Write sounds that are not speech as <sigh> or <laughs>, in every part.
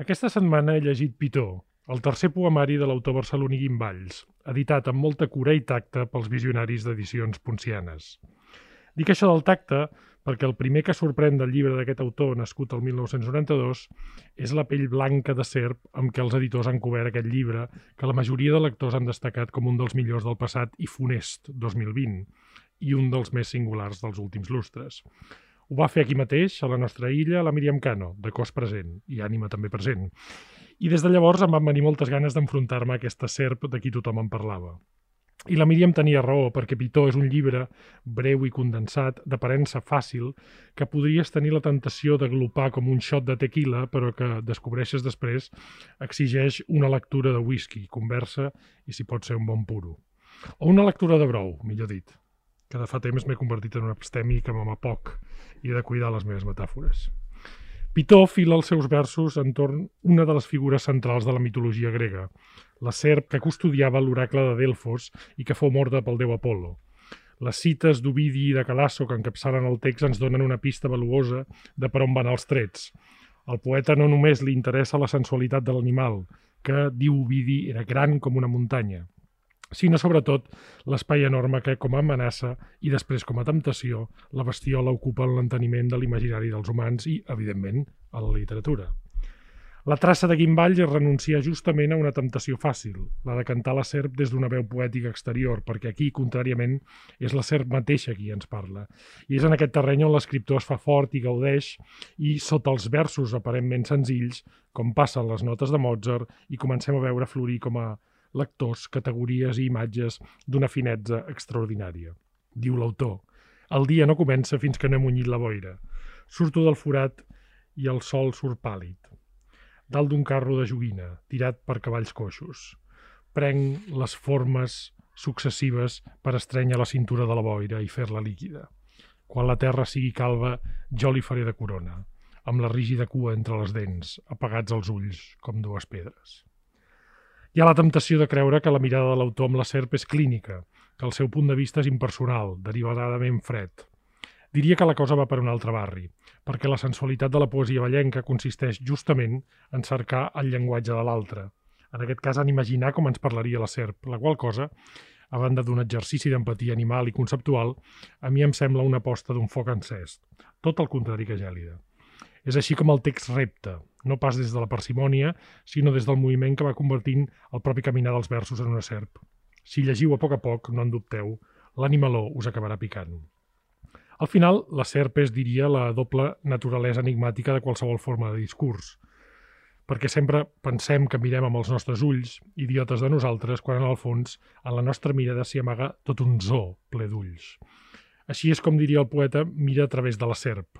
Aquesta setmana he llegit Pitó, el tercer poemari de l'autor barceloní Guim Valls, editat amb molta cura i tacte pels visionaris d'edicions poncianes. Dic això del tacte perquè el primer que sorprèn del llibre d'aquest autor, nascut el 1992, és la pell blanca de serp amb què els editors han cobert aquest llibre, que la majoria de lectors han destacat com un dels millors del passat i funest 2020, i un dels més singulars dels últims lustres. Ho va fer aquí mateix, a la nostra illa, la Míriam Cano, de cos present, i ànima també present. I des de llavors em van venir moltes ganes d'enfrontar-me a aquesta serp de qui tothom en parlava. I la Míriam tenia raó, perquè Pitó és un llibre breu i condensat, d'aparença fàcil, que podries tenir la tentació de glopar com un shot de tequila, però que descobreixes després exigeix una lectura de whisky, conversa i si pot ser un bon puro. O una lectura de brou, millor dit, que de fa temps m'he convertit en un abstemi que m'ama poc i he de cuidar les meves metàfores. Pitó fila els seus versos entorn una de les figures centrals de la mitologia grega, la serp que custodiava l'oracle de Delfos i que fou morta pel déu Apolo. Les cites d'Ovidi i de Calasso que encapçalen el text ens donen una pista valuosa de per on van els trets. Al poeta no només li interessa la sensualitat de l'animal, que, diu Ovidi, era gran com una muntanya, sinó sobretot l'espai enorme que, com a amenaça i després com a temptació, la bestiola ocupa en l'enteniment de l'imaginari dels humans i, evidentment, a la literatura. La traça de Guimball es renuncia justament a una temptació fàcil, la de cantar la serp des d'una veu poètica exterior, perquè aquí, contràriament, és la serp mateixa qui ens parla. I és en aquest terreny on l'escriptor es fa fort i gaudeix, i sota els versos aparentment senzills, com passen les notes de Mozart, i comencem a veure florir com a lectors, categories i imatges d'una finetza extraordinària. Diu l'autor, el dia no comença fins que no he munyit la boira. Surto del forat i el sol surt pàl·lid. Dalt d'un carro de joguina, tirat per cavalls coixos. Prenc les formes successives per estrènyer la cintura de la boira i fer-la líquida. Quan la terra sigui calva, jo li faré de corona, amb la rígida cua entre les dents, apagats els ulls com dues pedres. Hi ha la temptació de creure que la mirada de l'autor amb la serp és clínica, que el seu punt de vista és impersonal, derivaradament fred. Diria que la cosa va per un altre barri, perquè la sensualitat de la poesia ballenca consisteix justament en cercar el llenguatge de l'altre, en aquest cas en imaginar com ens parlaria la serp, la qual cosa, a banda d'un exercici d'empatia animal i conceptual, a mi em sembla una aposta d'un foc encès, tot el contrari que gèlida. És així com el text repta, no pas des de la parsimònia, sinó des del moviment que va convertint el propi caminar dels versos en una serp. Si llegiu a poc a poc, no en dubteu, l'animaló us acabarà picant. Al final, la serp és, diria, la doble naturalesa enigmàtica de qualsevol forma de discurs, perquè sempre pensem que mirem amb els nostres ulls, idiotes de nosaltres, quan en el fons, en la nostra mirada s'hi amaga tot un zoo ple d'ulls. Així és com diria el poeta, mira a través de la serp,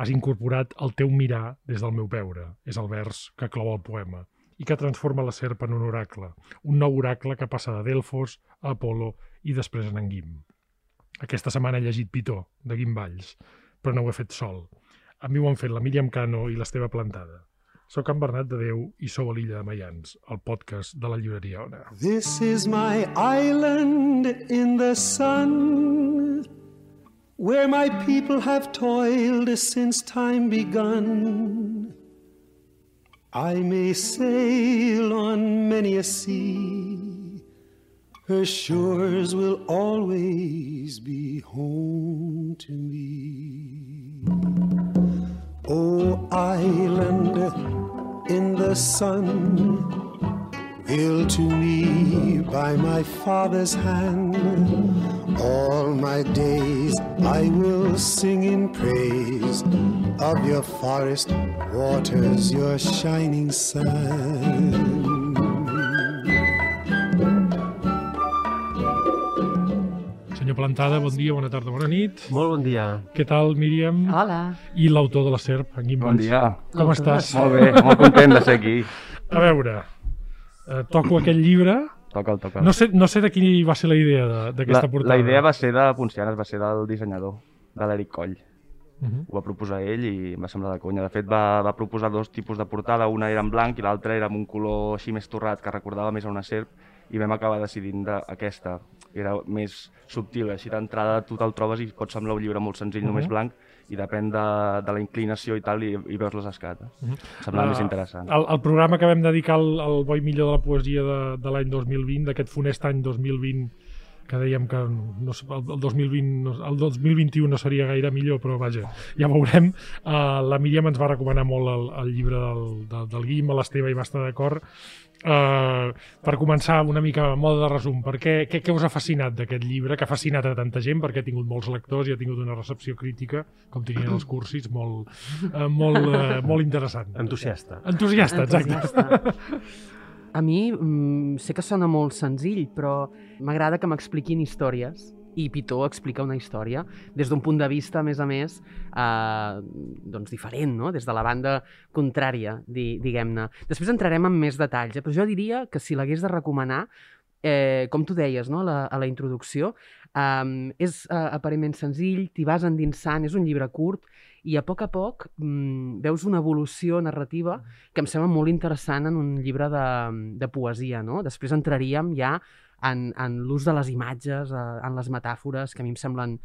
Has incorporat el teu mirar des del meu veure, és el vers que clou el poema, i que transforma la serp en un oracle, un nou oracle que passa de Delfos a Apolo i després en Guim. Aquesta setmana he llegit Pitó, de Guim Valls, però no ho he fet sol. A mi ho han fet la Míriam Cano i l'Esteve Plantada. Soc en Bernat de Déu i sou a l'illa de Mayans, el podcast de la llibreria Ona. This is my island in the sun where my people have toiled since time begun. I may sail on many a sea, her shores will always be home to me. Oh, island in the sun Ill to me by my father's hand. All my days I will sing in praise of your forest waters, your shining sun. Senyor Plantada, bon dia, bona tarda, bona nit. Molt bon dia. Què tal, Míriam? Hola. I l'autor de la SERP, en Guim Bon dia. Com estàs? Molt bé, molt content de ser aquí. A veure, eh, toco aquest llibre. Toca'l, toca'l. No sé, no sé de qui va ser la idea d'aquesta portada. la idea va ser de Poncianes, va ser del dissenyador, de l'Eric Coll. Uh -huh. Ho va proposar ell i em va semblar de conya. De fet, va, va proposar dos tipus de portada, una era en blanc i l'altra era amb un color així més torrat que recordava més a una serp i vam acabar decidint de, aquesta. Era més subtil, així d'entrada tu te'l trobes i pot semblar un llibre molt senzill, Mhm. només blanc, i depèn de, de la inclinació i tal, i, i veus les escates. Mhm. Sembla Ah, més interessant. El, el programa que vam dedicar al, al bo i millor de la poesia de, de l'any 2020, d'aquest funest any 2020, que dèiem que no, el, el, 2020, no, el 2021 no seria gaire millor, però vaja, ja veurem. Uh, la Míriam ens va recomanar molt el, el llibre del, del, del Guim, l'Esteve hi va estar d'acord. Uh, per començar una mica a mode de resum, per què, què, què us ha fascinat d'aquest llibre, que ha fascinat a tanta gent, perquè ha tingut molts lectors i ha tingut una recepció crítica, com dirien els cursis, molt, uh, molt, uh, molt interessant. Entusiasta. Entusiasta, exacte. Entusiasta. A mi mm, sé que sona molt senzill, però m'agrada que m'expliquin històries i Pitó explica una història des d'un punt de vista, a més a més, eh, doncs diferent, no? des de la banda contrària, di diguem-ne. Després entrarem en més detalls, eh? però jo diria que si l'hagués de recomanar, eh, com tu deies no? la, a la introducció, eh, és eh, aparentment senzill, t'hi vas endinsant, és un llibre curt, i a poc a poc mm, veus una evolució narrativa que em sembla molt interessant en un llibre de, de poesia. No? Després entraríem ja en, en l'ús de les imatges, eh, en les metàfores, que a mi em semblen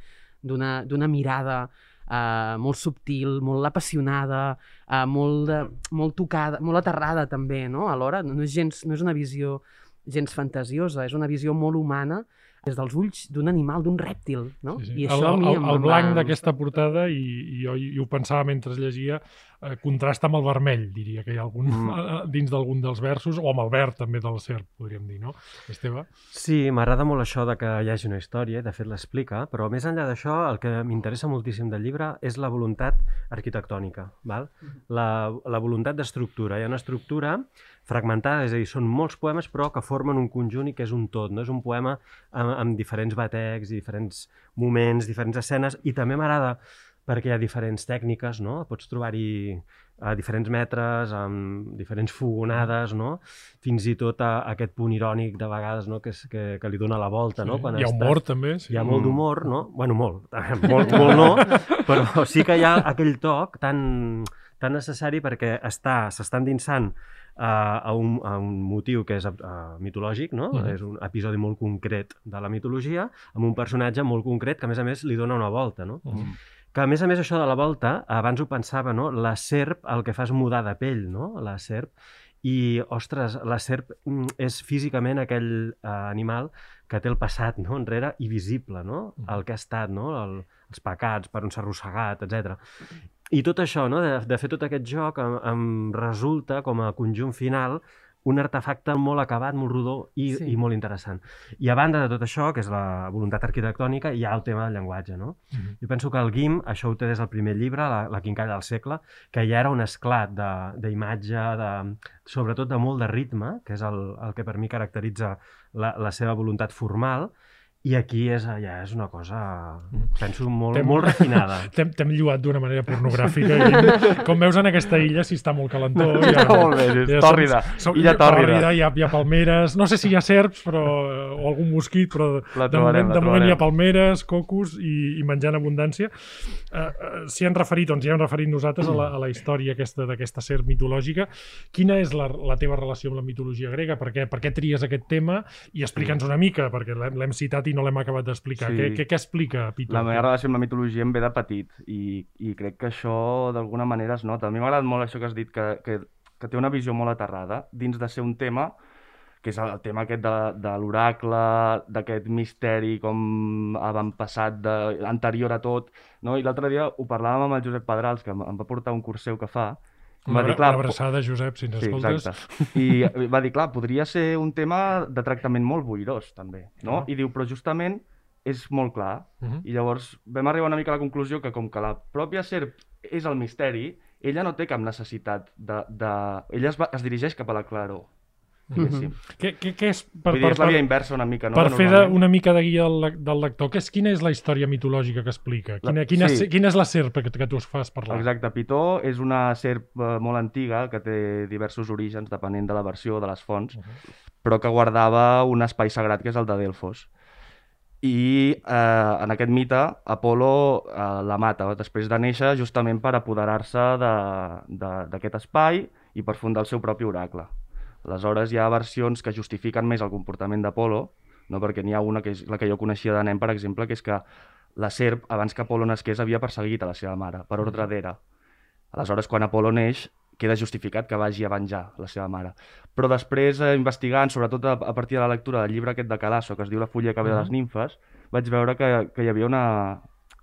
d'una d'una mirada eh, molt subtil, molt apassionada, eh, molt, de, molt tocada, molt aterrada també, no? Alhora, no és, gens, no és una visió gens fantasiosa, és una visió molt humana des dels ulls d'un animal, d'un rèptil, no? Sí, sí. I el, això a mi el, em, el em blanc va- d'aquesta portada, i, i jo i ho pensava mentre llegia, eh, contrasta amb el vermell, diria que hi ha algun, Mm. <laughs> dins d'algun dels versos, o amb el verd també del serp, podríem dir, no? Esteve? Sí, m'agrada molt això de que hi hagi una història, i de fet l'explica, però més enllà d'això, el que m'interessa moltíssim del llibre és la voluntat arquitectònica, val? La, la voluntat d'estructura. Hi ha una estructura fragmentada, és a dir, són molts poemes però que formen un conjunt i que és un tot, no? És un poema amb, amb diferents batecs i diferents moments, diferents escenes, i també m'agrada perquè hi ha diferents tècniques, no? Pots trobar-hi a diferents metres, amb diferents fogonades, no? Fins i tot a, a aquest punt irònic de vegades, no? Que, és, que, que li dona la volta, no? hi ha humor, també. Sí. Hi ha molt Mm. d'humor, no? Bueno, molt, <laughs> molt, molt no, <laughs> però sí que hi ha aquell toc tan, tan necessari perquè està s'està endinsant a, un, a un motiu que és uh, mitològic, no? Mhm. És un episodi molt concret de la mitologia, amb un personatge molt concret que, a més a més, li dona una volta, no? Mhm. Que, a més a més, això de la volta, abans ho pensava, no? La serp el que fa és mudar de pell, no? La serp. I, ostres, la serp mm, és físicament aquell eh, animal que té el passat no? enrere i visible, no? El que ha estat, no? El, els pecats, per on s'ha arrossegat, etc. I tot això, no? de, de fer tot aquest joc, em, em resulta, com a conjunt final, un artefacte molt acabat, molt rodó i, Sí. i molt interessant. I a banda de tot això, que és la voluntat arquitectònica, hi ha el tema del llenguatge, no? Mhm. Jo penso que el Guim, això ho té des del primer llibre, la, la quincalla del segle, que ja era un esclat de- d'imatge, de, sobretot de molt de ritme, que és el, el que per mi caracteritza la, la seva voluntat formal, i aquí és, ja és una cosa, penso, molt, molt refinada. <laughs> T'hem lluat d'una manera pornogràfica. Guim. Com veus en aquesta illa, si està molt calentó... <laughs> Ja, Està molt bé, és tòrrida. Illa tòrrida. Hi ha, hi ha palmeres, no sé si hi ha serps però, o algun mosquit, però La de trobarem, moment, la de moment hi ha palmeres, cocos i, i menjar en abundància. Uh, uh, si han referit, doncs ja hem referit nosaltres a la, a la història aquesta d'aquesta serp mitològica. Quina és la, la teva relació amb la mitologia grega? Per què, per què tries aquest tema? I explica'ns una mica, perquè l'hem citat i no l'hem acabat d'explicar. Sí. Què, què, què explica Pitu? La meva relació amb la mitologia em ve de petit i, i crec que això d'alguna manera es nota. A mi m'ha agradat molt això que has dit, que, que, que té una visió molt aterrada dins de ser un tema que és el tema aquest de, de l'oracle, d'aquest misteri com avantpassat, de, anterior a tot, no? I l'altre dia ho parlàvem amb el Josep Pedrals, que em, va portar un curseu que fa, Una, va dir, abra- una abraçada, Josep, si ens Sí, escoltes. exacte. I va dir, clar, podria ser un tema de tractament molt boirós, també, no? Ah. I diu, però justament és molt clar. Uh -huh. I llavors vam arribar una mica a la conclusió que com que la pròpia serp és el misteri, ella no té cap necessitat de... de... Ella es, va, es dirigeix cap a la claror, diguéssim. Què, què, què és... Per, Vull dir, és la via inversa una mica, no? per Que fer de, una mica de guia del, del lector, què és, quina és la història mitològica que explica? Quina, La- quina, sí. quina és la serp que, que tu es fas parlar? Exacte, Pitó és una serp eh, molt antiga que té diversos orígens depenent de la versió de les fonts, Uh -huh. però que guardava un espai sagrat que és el de Delfos. I eh, en aquest mite Apolo eh, la mata després de néixer justament per apoderar-se de- de- d'aquest espai i per fundar el seu propi oracle. Aleshores hi ha versions que justifiquen més el comportament d'Apolo, no? perquè n'hi ha una que és la que jo coneixia de nen, per exemple, que és que la serp, abans que Apolo nasqués, havia perseguit a la seva mare, per ordre d'Hera. Aleshores, quan Apolo neix, queda justificat que vagi a venjar la seva mare. Però després, eh, investigant, sobretot a, a partir de la lectura del llibre aquest de Calasso, que es diu La fulla que ve de les nimfes, vaig veure que, que hi havia una...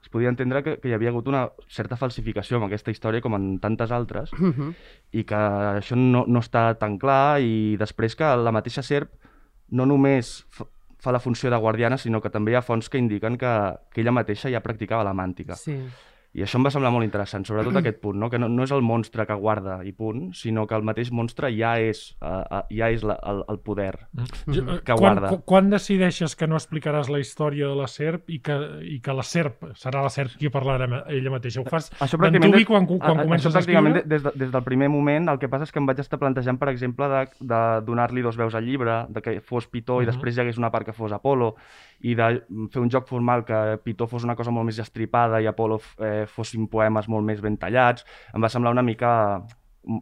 Es podia entendre que, que hi havia hagut una certa falsificació amb aquesta història, com en tantes altres, Uh -huh. i que això no, no està tan clar i després que la mateixa serp no només fa, fa la funció de guardiana, sinó que també hi ha fonts que indiquen que, que ella mateixa ja practicava la màntica. Sí. I això em va semblar molt interessant, sobretot aquest punt, no? que no, no és el monstre que guarda i punt, sinó que el mateix monstre ja és, uh, uh, ja és la, el, el poder. Mhm. eh, Que guarda. quan, quan decideixes que no explicaràs la història de la serp i que, i que la serp serà la serp qui parlarà ella mateixa? Ho fas Això d'antuvi quan, quan a- comences això a escriure? des, de, des del primer moment, el que passa és que em vaig estar plantejant, per exemple, de, de donar-li dos veus al llibre, de que fos Pitó i Mhm. després hi hagués una part que fos Apolo, i de fer un joc formal que Pitó fos una cosa molt més estripada i Apolo eh, fossin poemes molt més ben tallats. Em va semblar una mica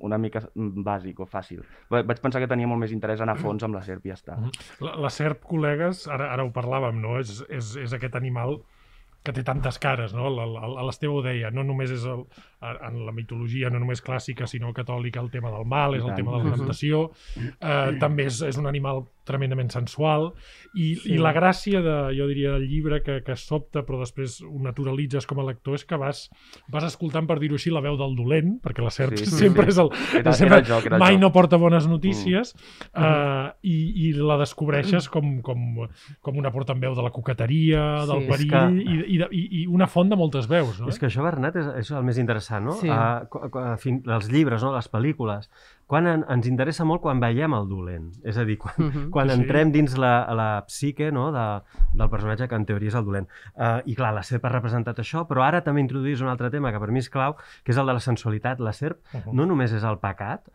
una mica bàsic o fàcil. Va- Vaig pensar que tenia molt més interès anar a fons amb la serp i ja està. Mhm. La, la serp, col·legues, ara, ara ho parlàvem, no? És, és, és aquest animal que té tantes cares, no? L'Esteve ho deia, no només és el, en la mitologia, no només clàssica, sinó catòlica, el tema del mal, és el tema de l'alimentació, eh, també és, és un animal tremendament sensual, i, Sí. i la gràcia, de, jo diria, del llibre que, que sobta, però després ho naturalitzes com a lector, és que vas, vas escoltant, per dir-ho així, la veu del dolent, perquè la serp Sí, sí, sempre sí. és el... Era- sempre, era el joc, era el mai joc. no porta bones notícies, eh, i, i la descobreixes com, com, com una portaveu de la coqueteria, del Sí, perill, que- i, i, de- i, i una font de moltes veus, no? És que això, Bernat, és, és el més interessant, no? Sí. Uh, qu- qu- fin, els llibres, no? les pel·lícules. Quan en, ens interessa molt quan veiem el dolent. És a dir, quan, Mhm. quan Sí. entrem dins la, la psique no? de, del personatge que en teoria és el dolent. Uh, I clar, la serp ha representat això, però ara també introduïs un altre tema que per mi és clau, que és el de la sensualitat. La serp Uh-huh. no només és el pecat,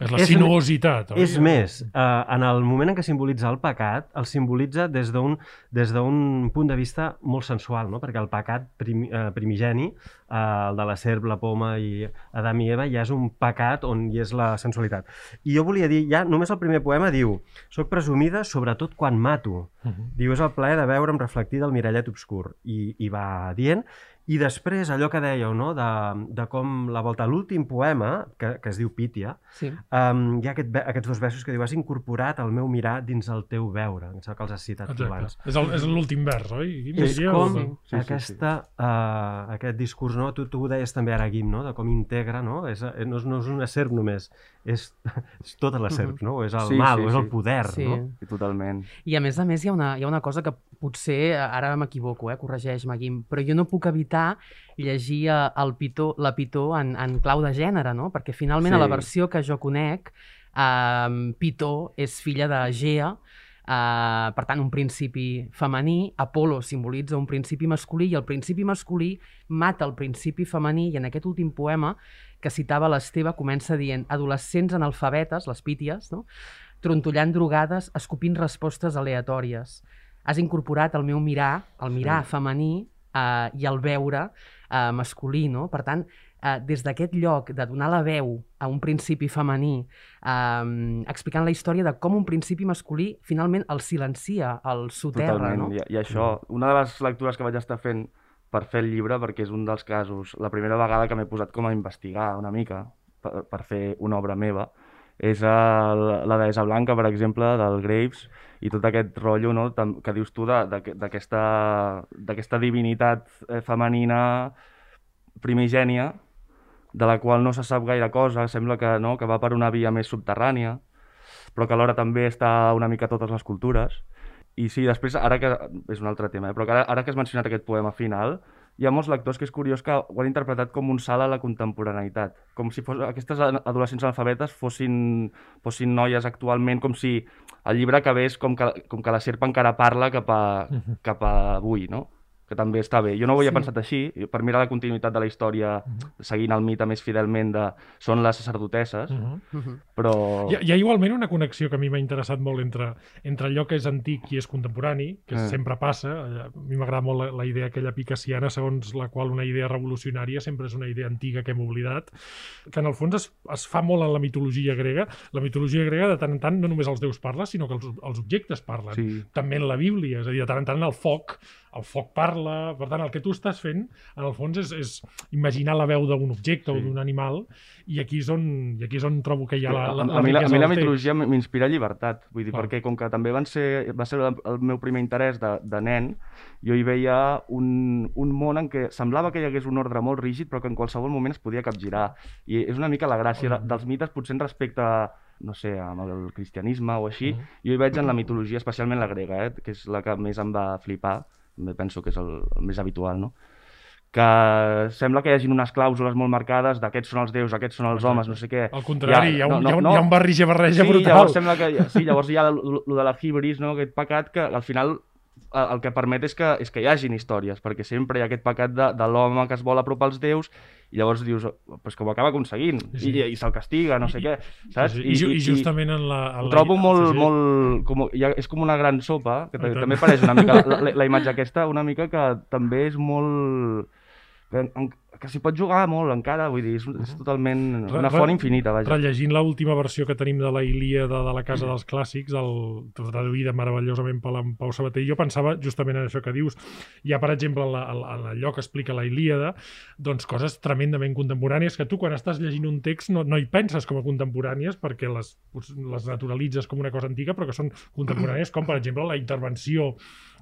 és la és- sinuositat. oi? és més, eh, en el moment en què simbolitza el pecat, el simbolitza des d'un des d'un punt de vista molt sensual, no? perquè el pecat prim, eh, primigeni, eh, el de la serp, la poma i Adam i Eva, ja és un pecat on hi és la sensualitat. I jo volia dir, ja només el primer poema diu «Soc presumida sobretot quan mato». Uh-huh. Diu, és el plaer de veure'm reflectida al mirallet obscur. I, I va dient. I després, allò que dèieu, no?, de, de com la volta a l'últim poema, que, que es diu Pítia, Sí. Um, hi ha aquest, aquests dos versos que diu has incorporat el meu mirar dins el teu veure. Em sembla que els has citat tu Exacte. abans. És l'últim vers, oi? Guim, És diria, com Sí. Sí, sí, aquesta, uh, aquest discurs, no? tu, tu ho deies també ara, Guim, no? de com integra, no? És, eh, no, és, no és una serp només, és, <laughs> és tota la serp, no? O és el Sí, mal, sí, és el poder, Sí. no? Sí, totalment. I a més a més hi ha una, hi ha una cosa que potser, ara m'equivoco, eh, corregeix-me, Guim, però jo no puc evitar llegir eh, el pitó, la Pitó en, en clau de gènere, no? Perquè finalment Sí. a la versió que jo conec, eh, Pitó és filla de Gea, eh, per tant un principi femení, Apolo simbolitza un principi masculí i el principi masculí mata el principi femení i en aquest últim poema que citava l'Esteve comença dient adolescents analfabetes, les píties, no? trontollant drogades, escopint respostes aleatòries. Has incorporat el meu mirar, el mirar sí. femení eh, i el veure eh, masculí, no? Per tant, eh, des d'aquest lloc de donar la veu a un principi femení, eh, explicant la història de com un principi masculí finalment el silencia, el soterra, Totalment. no? I, I això, una de les lectures que vaig estar fent per fer el llibre, perquè és un dels casos, la primera vegada que m'he posat com a investigar una mica per, per fer una obra meva, és el, la deessa blanca, per exemple, del Graves, i tot aquest rotllo no, que dius tu d'aquesta divinitat eh, femenina primigènia, de la qual no se sap gaire cosa, sembla que, no, que va per una via més subterrània, però que alhora també està una mica a totes les cultures. I sí, després, ara que... És un altre tema, eh? però que ara, ara que has mencionat aquest poema final, hi ha molts lectors que és curiós que ho han interpretat com un salt a la contemporaneïtat. Com si fos, aquestes adolescents analfabetes fossin, fossin noies actualment, com si el llibre acabés com que, com que la serpa encara parla cap a, cap a avui, no? Que també està bé. Jo no ho havia Sí. pensat així, per mirar la continuïtat de la història, seguint el mite més fidelment de són les sacerdotesses, Uh -huh. Mhm. però... Hi, ha, hi ha igualment una connexió que a mi m'ha interessat molt entre, entre allò que és antic i és contemporani, que Mm. sempre passa. A mi m'agrada molt la, la idea aquella picassiana segons la qual una idea revolucionària sempre és una idea antiga que hem oblidat, que en el fons es, es fa molt en la mitologia grega. La mitologia grega de tant en tant no només els déus parlen, sinó que els, els objectes parlen. Sí. També en la Bíblia, és a dir, de tant en tant el foc, el foc parla. Per tant, el que tu estàs fent, en el fons, és, és imaginar la veu d'un objecte sí. o d'un animal, i aquí és on, i aquí és on trobo que hi ha la, la, a, a, mi, la, a mi la mitologia m'inspira llibertat, vull dir, Clar. perquè com que també van ser, va ser el, meu primer interès de, de nen, jo hi veia un, un món en què semblava que hi hagués un ordre molt rígid, però que en qualsevol moment es podia capgirar. I és una mica la gràcia de, dels mites, potser en respecte a, no sé, amb el cristianisme o així, jo hi veig en la mitologia, especialment la grega, eh, que és la que més em va flipar, també penso que és el, el més habitual, no? que sembla que hi hagin unes clàusules molt marcades d'aquests són els déus, aquests són els homes, no sé què. Al contrari, hi ha, un, no, hi ha, un, no, hi ha un barreja-barreja sí, brutal. Llavors sembla que, sí, llavors hi ha el, de la hibris, no? aquest pecat que al final el que permet és que, és que hi hagin històries, perquè sempre hi ha aquest pecat de, de l'home que es vol apropar als déus i llavors dius, pues que ho acaba aconseguint Sí, i, i se'l castiga, no sé I- què, saps? I, ju- I justament en la... En ho la trobo molt, sí, molt... Com, ha, és com una gran sopa, que I també pareix una mica... La, la, la imatge aquesta, una mica que també és molt... En- que s'hi pot jugar molt encara, vull dir, és, és totalment una re- font infinita, vaja. Rellegint l'última versió que tenim de la Ilíada de la Casa dels Clàssics, el, traduïda meravellosament per en Pau Sabater, jo pensava justament en això que dius. Hi ha, per exemple, en la- en allò que explica la Ilíada, doncs coses tremendament contemporànies que tu, quan estàs llegint un text, no, no hi penses com a contemporànies perquè les, les naturalitzes com una cosa antiga, però que són contemporànies, com, per exemple, la intervenció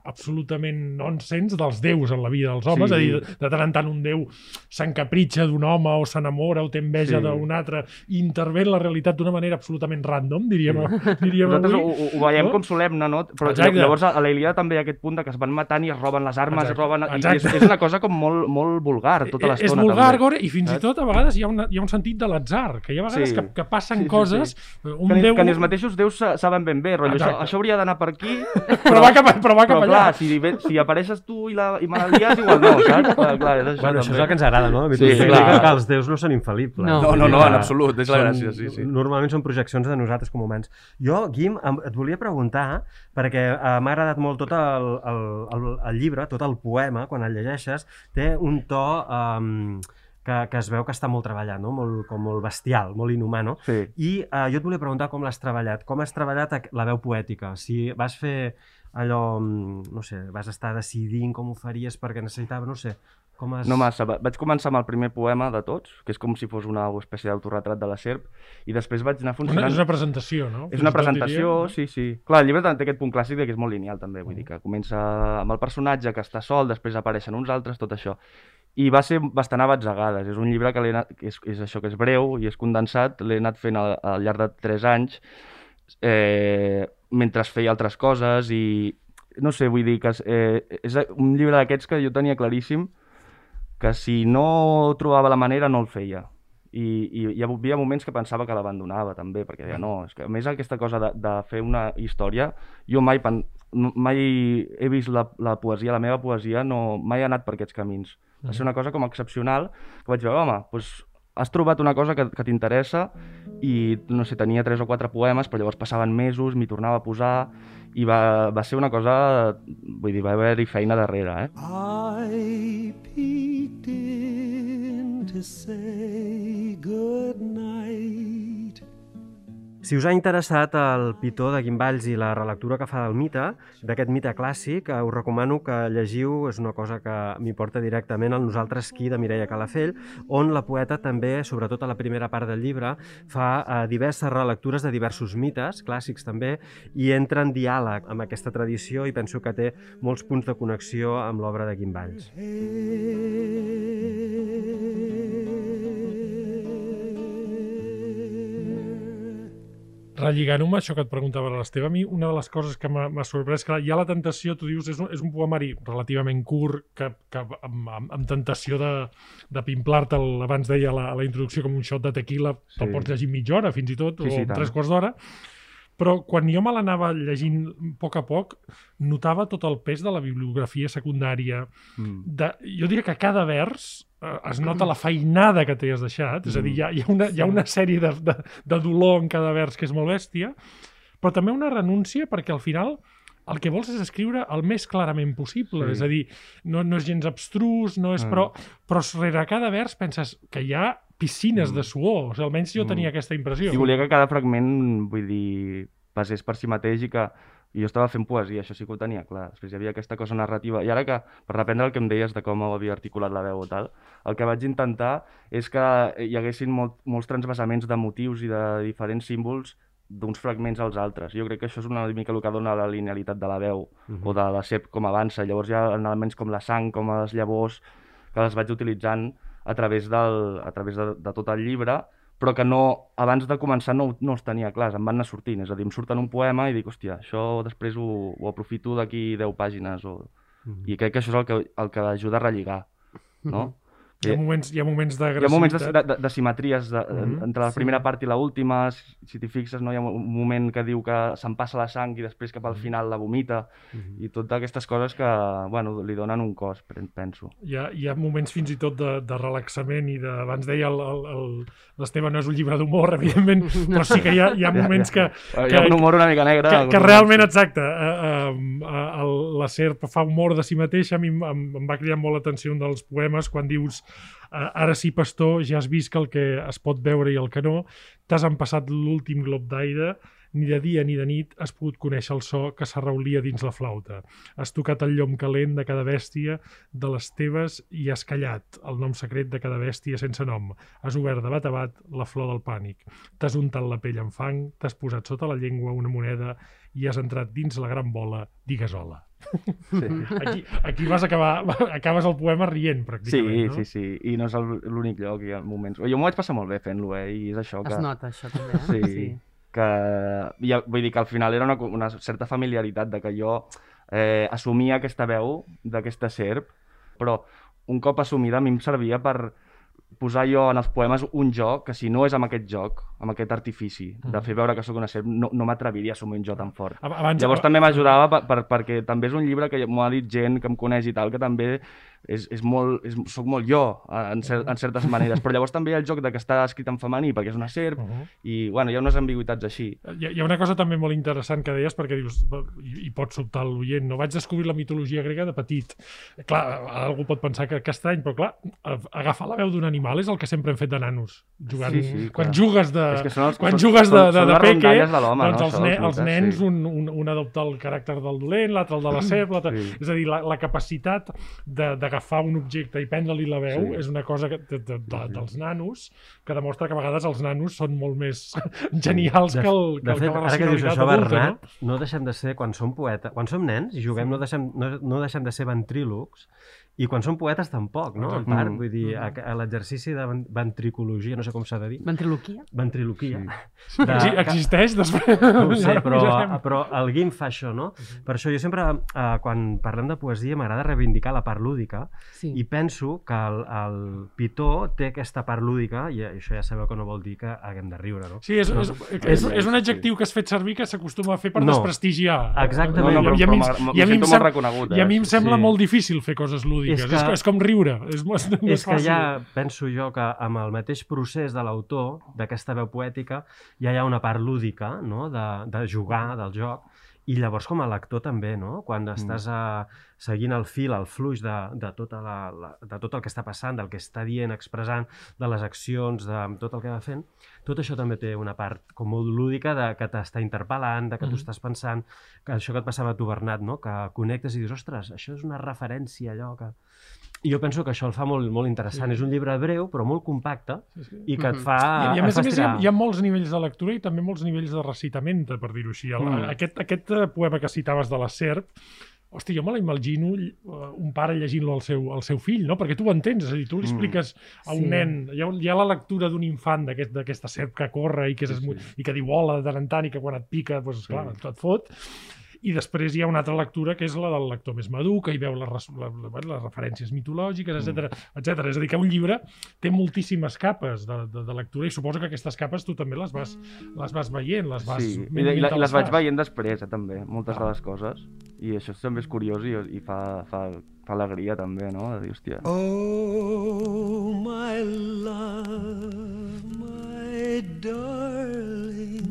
absolutament nonsens dels déus en la vida dels homes, Sí. és a dir, de tant en tant un déu s'encapritxa d'un home o s'enamora o té enveja Sí. d'un altre i intervé en la realitat d'una manera absolutament random, diríem, <laughs> diríem Nosaltres avui. ho, ho, ho veiem no? com solemne, no? Però Exacte. llavors a la Ilíada també hi ha aquest punt de que es van matant i es roben les armes, Exacte. es roben... I Exacte. és, és una cosa com molt, molt vulgar tota Eh, l'estona. És vulgar, també. gore, i fins i tot a vegades hi ha, una, hi ha un sentit de l'atzar, que hi ha vegades Sí. que, que passen Sí, sí, coses... sí. Un Que, ni, déu... que ni els mateixos déus sa- saben ben bé, rotllo, això, Exacte. això hauria d'anar per aquí, <laughs> Però va cap, però va cap però allà. clar, si, ve- si apareixes tu i, la, i me la lies, igual no, saps? Clar, clar, és això, Bueno, això és també. el que ens agrada, no? La Sí, mitologia clar. que els déus no són infal·libles. No. No, no, no, en absolut, és la són- gràcia, sí, sí. Normalment són projeccions de nosaltres com a humans. Jo, Guim, et volia preguntar, perquè eh, m'ha agradat molt tot el, el, el, el llibre, tot el poema, quan el llegeixes, té un to um, que, que es veu que està molt treballat, no? molt, com molt bestial, molt inhumà, no? Sí. I eh, jo et volia preguntar com l'has treballat. Com has treballat la veu poètica? Si vas fer allò, mm, no sé, vas estar decidint com ho faries perquè necessitava, no sé, com has... No massa. Va- Vaig començar amb el primer poema de tots, que és com si fos una espècie d'autorretrat de la serp, i després vaig anar Una, funcionant... és una presentació, no? És una presentació, diria. sí, sí. Clar, el llibre té aquest punt clàssic de que és molt lineal, també. Vull dir que comença amb el personatge que està sol, després apareixen uns altres, tot això. I va ser bastant a batzegades. És un llibre que, anat, que és, és això, que és breu i és condensat. L'he anat fent al, al llarg de 3 anys, eh, mentre feia altres coses i... No sé, vull dir que eh, és un llibre d'aquests que jo tenia claríssim que si no trobava la manera no el feia. I, i hi havia moments que pensava que l'abandonava també, perquè deia, no, és que a més aquesta cosa de, de fer una història, jo mai, pen, mai he vist la, la poesia, la meva poesia, no, mai ha anat per aquests camins. Va ser una cosa com excepcional, que vaig veure, home, doncs has trobat una cosa que, que t'interessa i, no sé, tenia tres o quatre poemes, però llavors passaven mesos, m'hi tornava a posar i va, va ser una cosa, vull dir, va haver-hi feina darrere, eh? I peeked in to say good night. Si us ha interessat el Pitó de Guimballs i la relectura que fa del mite, d'aquest mite clàssic, eh, us recomano que llegiu, és una cosa que m'hi porta directament al Nosaltres qui de Mireia Calafell, on la poeta també, sobretot a la primera part del llibre, fa eh, diverses relectures de diversos mites, clàssics també, i entra en diàleg amb aquesta tradició i penso que té molts punts de connexió amb l'obra de Guimballs. Relligant-ho amb això que et preguntava l'Esteve, a mi una de les coses que m'ha sorprès, que hi ha la tentació, tu dius, és un, és un poemari relativament curt, que, que amb, amb, amb tentació de, de pimplar-te'l, abans deia la, la introducció, com un shot de tequila, sí. te'l pots llegir mitja hora, fins i tot, Sí, o sí, en tant. tres quarts d'hora, però quan jo me l'anava llegint a poc a poc, notava tot el pes de la bibliografia secundària, Mm. de, jo diria que cada vers es nota la feinada que t'hi has deixat, és a dir, hi ha, hi ha, una, hi ha una sèrie de, de, de dolor en cada vers que és molt bèstia, però també una renúncia perquè al final el que vols és escriure el més clarament possible, Sí. és a dir, no, no és gens abstrus, no és, Mm. però, però rere cada vers penses que hi ha piscines de suor, o sigui, almenys jo Mm. tenia aquesta impressió. I volia que cada fragment, vull dir, passés per si mateix i que I jo estava fent poesia, això sí que ho tenia clar. Després hi havia aquesta cosa narrativa. I ara que, per reprendre el que em deies de com havia articulat la veu o tal, el que vaig intentar és que hi haguessin molt, molts transvasaments de motius i de diferents símbols d'uns fragments als altres. Jo crec que això és una mica el que dona la linealitat de la veu uh -huh. o de la serp com avança. Llavors hi ha elements com la sang, com les llavors, que les vaig utilitzant a través, del, a través de, de tot el llibre, però que no, abans de començar no, no els tenia clars, em van anar sortint. És a dir, em surten un poema i dic, hòstia, això després ho, ho aprofito d'aquí 10 pàgines. O... Uh -huh. I crec que això és el que, el que ajuda a relligar, no? Uh -huh. Hi ha moments, hi ha moments Hi ha moments de, de, de simetries de, mm -hmm. entre la primera sí. part i la última. Si, si t'hi fixes, no? hi ha un moment que diu que se'n passa la sang i després cap al final la vomita. Mm -hmm. I totes aquestes coses que bueno, li donen un cos, penso. Hi ha, hi ha moments fins i tot de, de relaxament i de... Abans deia l'Esteve no és un llibre d'humor, <laughs> evidentment, però sí que hi ha, hi ha moments que, que... Hi ha un humor una mica negre. Que, que realment, exacte, uh, uh, uh, la Serp fa humor de si mateixa. A mi em, em va cridar molt l'atenció un dels poemes quan dius ara sí, pastor, ja has vist que el que es pot veure i el que no, t'has empassat l'últim glob d'aire, ni de dia ni de nit has pogut conèixer el so que s'arraulia dins la flauta. Has tocat el llom calent de cada bèstia de les teves i has callat el nom secret de cada bèstia sense nom. Has obert de bat a bat la flor del pànic. T'has untat la pell en fang, t'has posat sota la llengua una moneda i has entrat dins la gran bola, digues hola. Sí. Aquí, aquí vas acabar, <laughs> acabes el poema rient, pràcticament, sí, no? Sí, sí, i no és l'únic lloc, hi ha moments... Jo m'ho vaig passar molt bé fent-lo, eh? I és això que... Es nota, això, també, eh? Sí, sí. que... Ja, vull dir que al final era una, una certa familiaritat de que jo eh, assumia aquesta veu d'aquesta serp, però un cop assumida a mi em servia per posar jo en els poemes un joc que si no és amb aquest joc, amb aquest artifici de mm. fer veure que sóc una serp, no, no m'atreviria a assumir un jo tan fort. Abans, Llavors també m'ajudava per, per, perquè també és un llibre que m'ho ha dit gent que em coneix i tal, que també és, és molt, és, soc molt jo en, cer en certes maneres, però llavors també hi ha el joc de que està escrit en femení perquè és una serp uh -huh. i bueno, hi ha unes ambigüitats així. Hi hi ha una cosa també molt interessant que deies perquè dius, i, i pot sobtar l'oient, no vaig descobrir la mitologia grega de petit. Clar, algú pot pensar que, que estrany, però clar, agafar la veu d'un animal és el que sempre hem fet de nanos, jugant. Sí, sí, quan jugues de, és que són els, quan són, jugues de, de, són de, de peque, de doncs no? els, ne, els nens, sí. un, un, un adopta el caràcter del dolent, l'altre el de la serp, sí. és a dir, la, la capacitat d'agafar un objecte i prendre-li la veu sí. és una cosa que, de, de, de, dels nanos que demostra que a vegades els nanos són molt més <laughs> genials de, que, el, que, de fet, que la ara que dius això, adulta, Bernat, no? no deixem de ser, quan som poeta, quan som nens i juguem, no deixem, no, no deixem de ser ventrílocs i quan som poetes tampoc, no? En part, vull dir, a, a l'exercici de ven- ventricologia, no sé com s'ha de dir, Ventriloquia? ventriloquia. Sí. Exi- Existeix després? No ho sé, però, però el GIMP fa això, no? Per això jo sempre, eh, quan parlem de poesia, m'agrada reivindicar la part lúdica Sí. i penso que el, el Pitó té aquesta part lúdica, i això ja sabeu que no vol dir que haguem de riure, no? Sí, és, és, és, és un adjectiu que has fet servir que s'acostuma a fer per No. desprestigiar. Exactament. No, no, però, I a mi, però em- m'ho i a mi em sento sem- molt reconegut. I a mi em eh? sembla Sí. molt difícil fer coses lúdiques. És És, que- és, és com riure. És, no és, no és és que fàcil. ja penso jo que amb el mateix procés de l'autor, d'aquesta veu poètica, ja hi ha una part lúdica, no?, de, de jugar, del joc, i llavors com a lector també, no? Quan estàs a, seguint el fil, el fluix de, de, tota la, la, de tot el que està passant, del que està dient, expressant, de les accions, de tot el que va fent, tot això també té una part com molt lúdica de que t'està interpel·lant, de que tu Mhm. estàs pensant, que això que et passava a tu, Bernat, no? que connectes i dius, ostres, això és una referència, allò que... I jo penso que això el fa molt, molt interessant. Sí. És un llibre breu, però molt compacte, Sí, sí. i que et Mhm. fa... I, i a més a més hi ha, hi ha molts nivells de lectura i també molts nivells de recitament, per dir-ho així. El, Mm. aquest, aquest eh, poema que citaves de la serp, Hòstia, jo me l'imagino eh, un pare llegint-lo al seu, al seu fill, no? Perquè tu ho entens, és a dir, tu li Mm. expliques a un Sí. nen, hi ha, hi ha la lectura d'un infant d'aquest- d'aquesta serp que corre i que, és, Sí, sí. i que diu hola de tant en tant i que quan et pica, doncs, clar, et fot. I després hi ha una altra lectura que és la del lector més madur, que hi veu les, bueno, les referències mitològiques, etc etc. És a dir, que un llibre té moltíssimes capes de, de, de lectura i suposo que aquestes capes tu també les vas, les vas veient, les vas... Sí, i, i, i les vaig veient després, eh, també, moltes Ah. de les coses. I això també és curiós i, i fa, fa, fa alegria, també, no? De dir, hòstia... Oh, my love, my darling,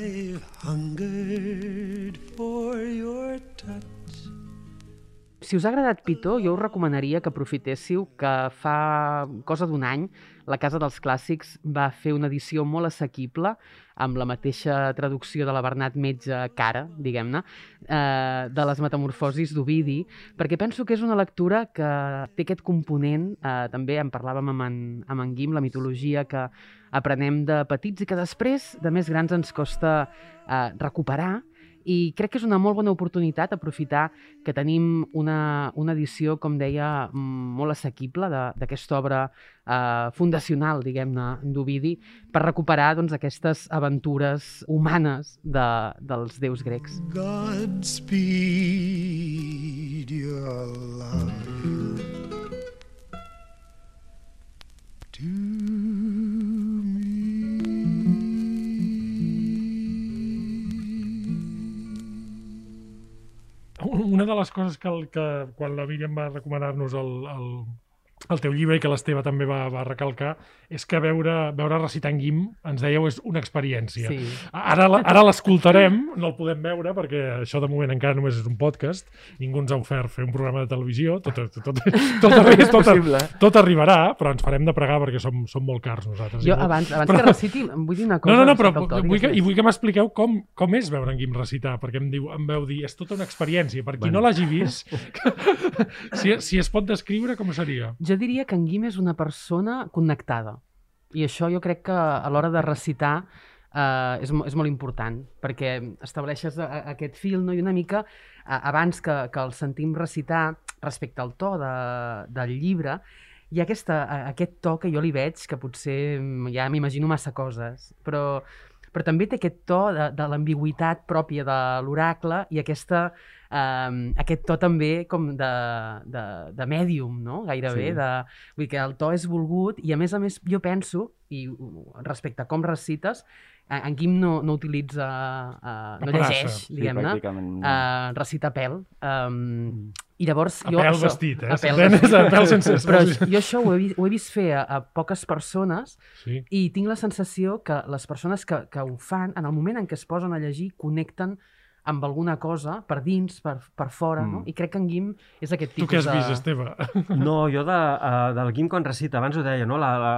I've hungered for your touch. si us ha agradat Pitó, jo us recomanaria que aprofitéssiu que fa cosa d'un any la Casa dels Clàssics va fer una edició molt assequible amb la mateixa traducció de la Bernat Metge cara, diguem-ne, eh, de les metamorfosis d'Ovidi, perquè penso que és una lectura que té aquest component, eh, també en parlàvem amb en, amb en Guim, la mitologia que aprenem de petits i que després, de més grans, ens costa eh, recuperar, i crec que és una molt bona oportunitat aprofitar que tenim una, una edició, com deia, mm, molt assequible d'aquesta obra eh, fundacional, diguem-ne, d'Ovidi, per recuperar doncs, aquestes aventures humanes de, dels déus grecs. Godspeed your love to Una de les coses que, el, que quan la Míriam va recomanar-nos el, el, el teu llibre i que l'Esteve també va, va recalcar és que veure, veure recitar en Guim, ens dèieu, és una experiència. Sí. Ara, ara l'escoltarem, no el podem veure perquè això de moment encara només és un podcast, ningú ens ha ofert fer un programa de televisió, tot, tot, tot, tot, <laughs> tot, tot, Possible. tot arribarà, però ens farem de pregar perquè som, som molt cars nosaltres. Jo, abans, abans Però- que reciti, vull dir una cosa. no, no, no, però vull que, i vull que m'expliqueu com, com és veure en Guim recitar, perquè em, diu, em veu dir, és tota una experiència. Per qui Bueno. no l'hagi vist, <laughs> si, si es pot descriure, com seria? Jo diria que en Guim és una persona connectada. I això jo crec que a l'hora de recitar eh, és, és molt important, perquè estableixes a, a, aquest fil no? i una mica a, abans que, que el sentim recitar respecte al to de, del llibre, hi ha aquesta, a- aquest to que jo li veig, que potser mm, ja m'imagino massa coses, però, però també té aquest to de, de l'ambigüitat pròpia de l'oracle i aquesta, um, aquest to també com de, de, de mèdium, no? gairebé. Sí. De, vull dir que el to és volgut i a més a més jo penso, i uh, respecte a com recites, en Quim no, no utilitza, uh, no llegeix, Sí, diguem-ne, no. uh, recita pèl. Um, I llavors A jo... pèl això- vestit, eh? A pèl vestit. <laughs> A pèl sense... Però jo això ho he, vist, ho he vist fer a, a poques persones Sí. i tinc la sensació que les persones que, que ho fan, en el moment en què es posen a llegir, connecten amb alguna cosa per dins, per, per fora, no? Mm. I crec que en Guim és aquest Tu tipus què has de... vist, Esteve? <laughs> No, jo de, uh, del Guim quan recita, abans ho deia, no? la, la,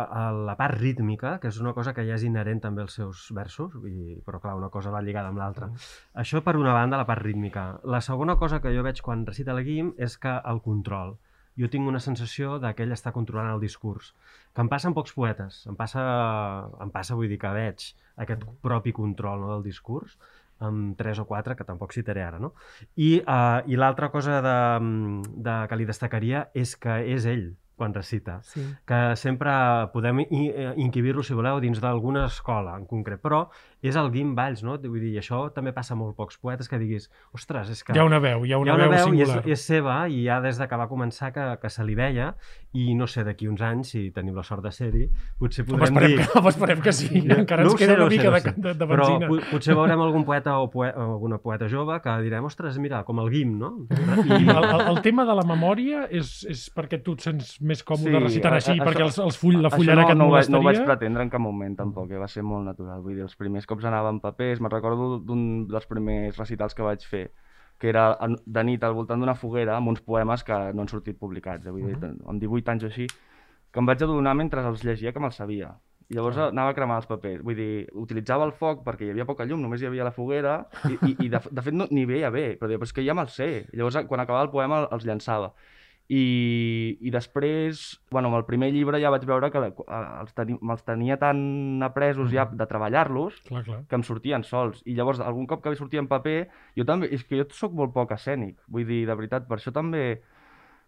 la part rítmica, que és una cosa que ja és inherent també als seus versos, i, però clar, una cosa va lligada amb l'altra. Això per una banda, la part rítmica. La segona cosa que jo veig quan recita el Guim és que el control. Jo tinc una sensació de que ell està controlant el discurs, que em passa amb pocs poetes, em passa, em passa vull dir que veig aquest propi control no, del discurs, amb tres o quatre, que tampoc citaré ara, no? I, uh, i l'altra cosa de, de, que li destacaria és que és ell quan recita, Sí. que sempre podem eh, inquibir-lo, si voleu, dins d'alguna escola en concret, però és el Guim Valls, no? Vull dir, això també passa a molt pocs poetes que diguis, ostres, és que Hi ha una veu, hi ha hi una, ha una veu, veu i és, singular. és seva i ja des de que va començar que, que se li veia i no sé, d'aquí uns anys, si tenim la sort de ser-hi, potser Home, podrem esperem, dir... que, home, <laughs> esperem que sí. Encara No ens sé, queda no una sé, mica no de, sé. de, de Però benzina. po- potser veurem <laughs> algun poeta o, poe o alguna poeta jove que direm, ostres, mira, com el Guim, no? I el, el, el tema de la memòria és, és perquè tu et sents més còmode Sí, recitant així, a- perquè això- els, els full, la fullaraca no, no, ho vaig, et no ho vaig molestaria? pretendre en cap moment, tampoc, eh? va ser molt natural. Vull dir, els primers cops anava en papers, me'n recordo d'un dels primers recitals que vaig fer, que era de nit al voltant d'una foguera amb uns poemes que no han sortit publicats, eh? vull dir, amb 18 anys o així, que em vaig adonar mentre els llegia que me'ls sabia. I llavors anava a cremar els papers. Vull dir, utilitzava el foc perquè hi havia poca llum, només hi havia la foguera, i, i, i de, de fet no, ni veia bé, però deia, però és que ja me'ls sé. I llavors, quan acabava el poema, els llançava. I, i després, bueno, amb el primer llibre ja vaig veure que eh, els teni, me'ls tenia tan apresos ja de treballar-los que em sortien sols. I llavors, algun cop que sortia en paper, jo també, és que jo sóc molt poc escènic, vull dir, de veritat, per això també,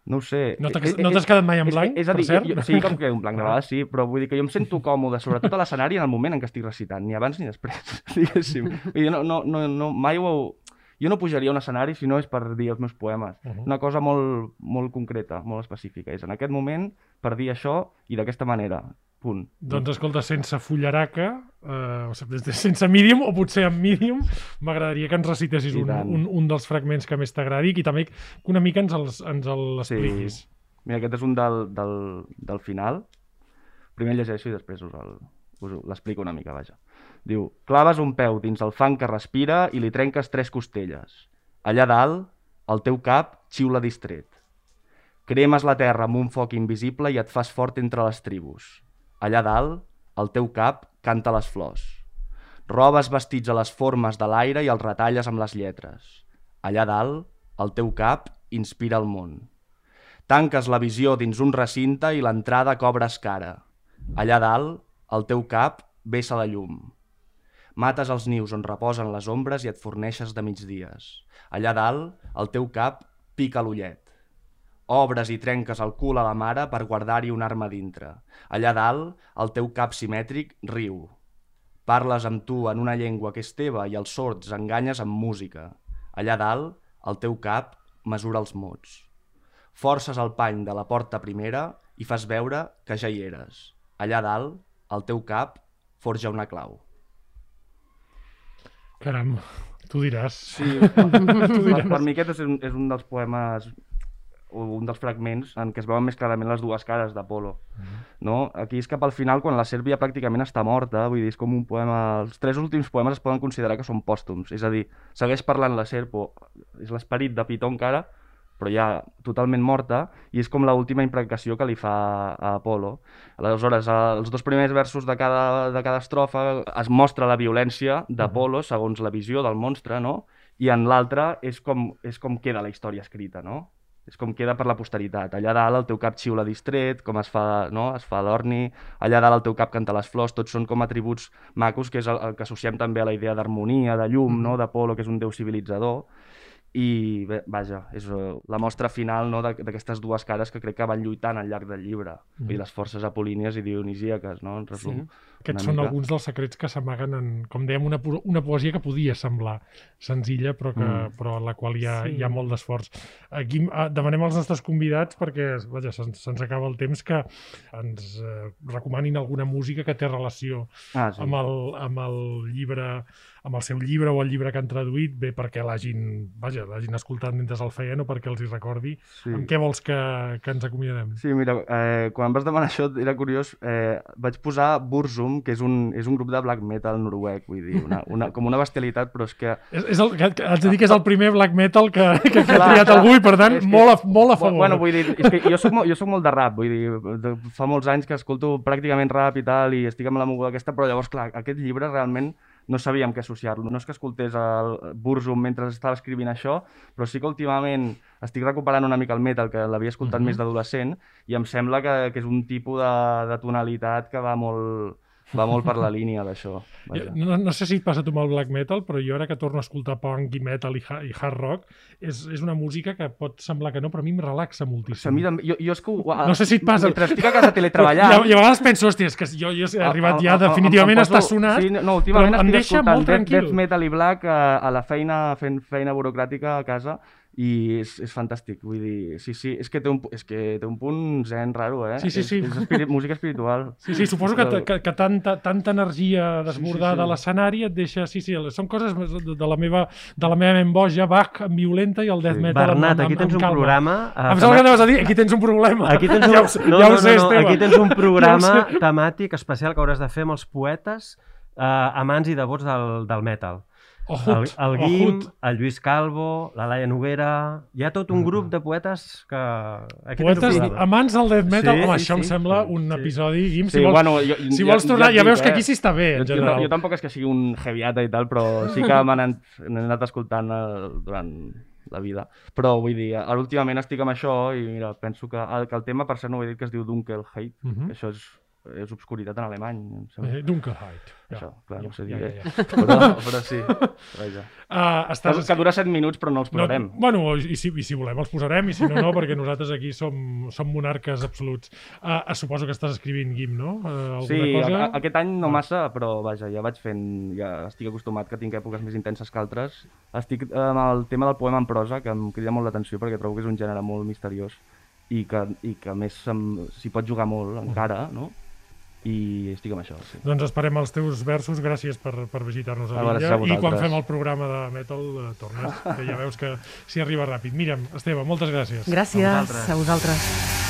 no ho sé... No t'ha- Eh, eh, no t'has quedat mai en és- blanc, És, a per dir, cert? jo, sí que em quedo en blanc, de vegades sí, però vull dir que jo em sento còmode, sobretot a l'escenari, en el moment en què estic recitant, ni abans ni després, <laughs> diguéssim. Vull dir, no, no, no, no, mai ho... Jo no pujaria a un escenari si no és per dir els meus poemes. Uh -huh. Una cosa molt, molt concreta, molt específica. És en aquest moment per dir això i d'aquesta manera. Punt. Doncs escolta, sense fullaraca, eh, o sense medium, o potser amb medium, m'agradaria que ens recitessis un, un, un dels fragments que més t'agradi i també que una mica ens els, ens els expliquis. Mira, aquest és un del, del, del final. Primer llegeixo i després us l'explico una mica, vaja. Diu, claves un peu dins el fang que respira i li trenques tres costelles. Allà dalt, el teu cap xiula distret. Cremes la terra amb un foc invisible i et fas fort entre les tribus. Allà dalt, el teu cap canta les flors. Robes vestits a les formes de l'aire i els retalles amb les lletres. Allà dalt, el teu cap inspira el món. Tanques la visió dins un recinte i l'entrada cobres cara. Allà dalt, el teu cap vessa la llum. Mates els nius on reposen les ombres i et forneixes de migdies. Allà dalt, el teu cap pica l'ullet. Obres i trenques el cul a la mare per guardar-hi una arma dintre. Allà dalt, el teu cap simètric riu. Parles amb tu en una llengua que és teva i els sords enganyes amb música. Allà dalt, el teu cap mesura els mots. Forces el pany de la porta primera i fas veure que ja hi eres. Allà dalt, el teu cap forja una clau. Caram, tu diràs. Sí, <laughs> per, per mi aquest és un, és un dels poemes o un dels fragments en què es veuen més clarament les dues cares d'Apolo. No? Aquí és cap al final, quan la Sèrbia pràcticament està morta, vull dir, és com un poema... Els tres últims poemes es poden considerar que són pòstums, és a dir, segueix parlant la Serpo, és l'esperit de Pitó encara, però ja totalment morta, i és com l'última imprecació que li fa a Apolo. Aleshores, els dos primers versos de cada, de cada estrofa es mostra la violència d'Apolo segons la visió del monstre, no? i en l'altre és, com, és com queda la història escrita, no? És com queda per la posteritat. Allà dalt el teu cap xiula distret, com es fa, no? es fa l'orni, allà dalt el teu cap canta les flors, tots són com atributs macos, que és el, el que associem també a la idea d'harmonia, de llum, no? d'Apolo, que és un déu civilitzador, i bé, vaja, és eh, la mostra final no, de- d'aquestes dues cares que crec que van lluitant al llarg del llibre, mm. i les forces apolínies i dionisíaques, no? en resum. Sí. Aquests són mica. alguns dels secrets que s'amaguen en, com dèiem, una, po- una poesia que podia semblar senzilla, però, que, Mm. però en la qual hi ha, Sí. hi ha molt d'esforç. Aquí eh, demanem als nostres convidats, perquè vaja, se'ns se'ns acaba el temps, que ens eh, recomanin alguna música que té relació Ah, sí. amb, el, amb el llibre amb el seu llibre o el llibre que han traduït, bé perquè l'hagin vaja, l'hagin escoltat mentre el feien o perquè els hi recordi. sí. Amb què vols que, que ens acomiadem? Sí, mira, eh, quan vas demanar això era curiós, eh, vaig posar Burzum, que és un, és un grup de black metal noruec, vull dir, una, una, com una bestialitat, però és que... <laughs> És, és el, que, que, de dir que és el primer black metal que, que, que ha triat clar. algú i, per tant, molt, a, molt a favor. Bueno, vull dir, és que jo soc, molt, jo soc molt de rap, vull dir, de, fa molts anys que escolto pràcticament rap i tal, i estic amb la moguda aquesta, però llavors, clar, aquest llibre realment no sabíem què associar-lo. No és que escoltés el Burzum mentre estava escrivint això, però sí que últimament estic recuperant una mica el metal, que l'havia escoltat Mhm. més d'adolescent, i em sembla que, que és un tipus de, de tonalitat que va molt, va molt per la línia d'això. No, no sé si et passa a tu amb el black metal, però jo ara que torno a escoltar punk i metal i, ha, i hard rock, és, és una música que pot semblar que no, però a mi em relaxa moltíssim. sigui, a mi, també- jo, jo és que... ho- No sé si et passa. Mentre estic a casa teletreballant... I, a- I a vegades penso, hòstia, és que jo, jo he arribat ja, A- a- a- definitivament poso- està sonat, Sí, no, últimament però em deixa molt death, tranquil. death metal i black a, a la feina, fent feina burocràtica a casa i és, és fantàstic, vull dir, sí, sí, és que té un, és que té un punt zen raro, eh? Sí, sí, sí. És, és espiri, <laughs> música espiritual. Sí, sí, suposo que, que, que tanta, tanta energia desbordada sí. a l'escenari et deixa... Sí, sí, són coses de, de, la meva, de la meva ment boja, Bach, amb violenta i el death Sí. metal amb, Bernat, amb, aquí amb, tens un calma. programa... eh, Em sembla que anaves a dir, aquí tens un problema. Aquí tens un, <laughs> ja ho, no, ja no, ho sé, no, no, aquí tens un <laughs> programa Ja temàtic especial que hauràs de fer amb els poetes eh, amants i devots del, del metal. El, Ojut, el Guim, el Lluís Calvo, la Laia Noguera... Hi ha tot un grup de poetes que... Un Poetes amants del death metal. Sí, Home, sí, això em sí. sembla un Sí. episodi, Guim, Sí, si vols, bueno, jo, si vols tornar, ja dic, veus que eh? aquí sí està bé, en Jo, jo, general. jo tampoc és que sigui un heaviata i tal, però sí que m'han anat, escoltant eh, durant la vida. Però vull dir, ara últimament estic amb això i mira, penso que el, que el tema, per cert, no ho he dit, que es diu Dunkelheit, Mhm. que això és, és obscuritat en alemany, em sembla. Eh, Dunkelheit. Ja. Això, clar, no ho sé dir ja, ja, ja. <laughs> Però, però sí, vaja. Uh, estàs... que dura 7 minuts, però no els posarem. No, bueno, i si, i si volem els posarem, i si no, no, perquè nosaltres aquí som, som monarques absoluts. Uh, suposo que estàs escrivint Guim, no? Uh, alguna Sí, cosa? a, a, aquest any no massa, però vaja, ja vaig fent, ja estic acostumat que tinc èpoques més intenses que altres. Estic eh, amb el tema del poema en prosa, que em crida molt l'atenció perquè trobo que és un gènere molt misteriós i que, i que a més s'hi pot jugar molt encara, no? I estic amb això, sí. Doncs esperem els teus versos, gràcies per, per visitar-nos a l'illa i quan fem el programa de metal eh, tornes, que ja veus que s'hi arriba ràpid. Míriam, Esteve, moltes gràcies. Gràcies A vosaltres. a vosaltres.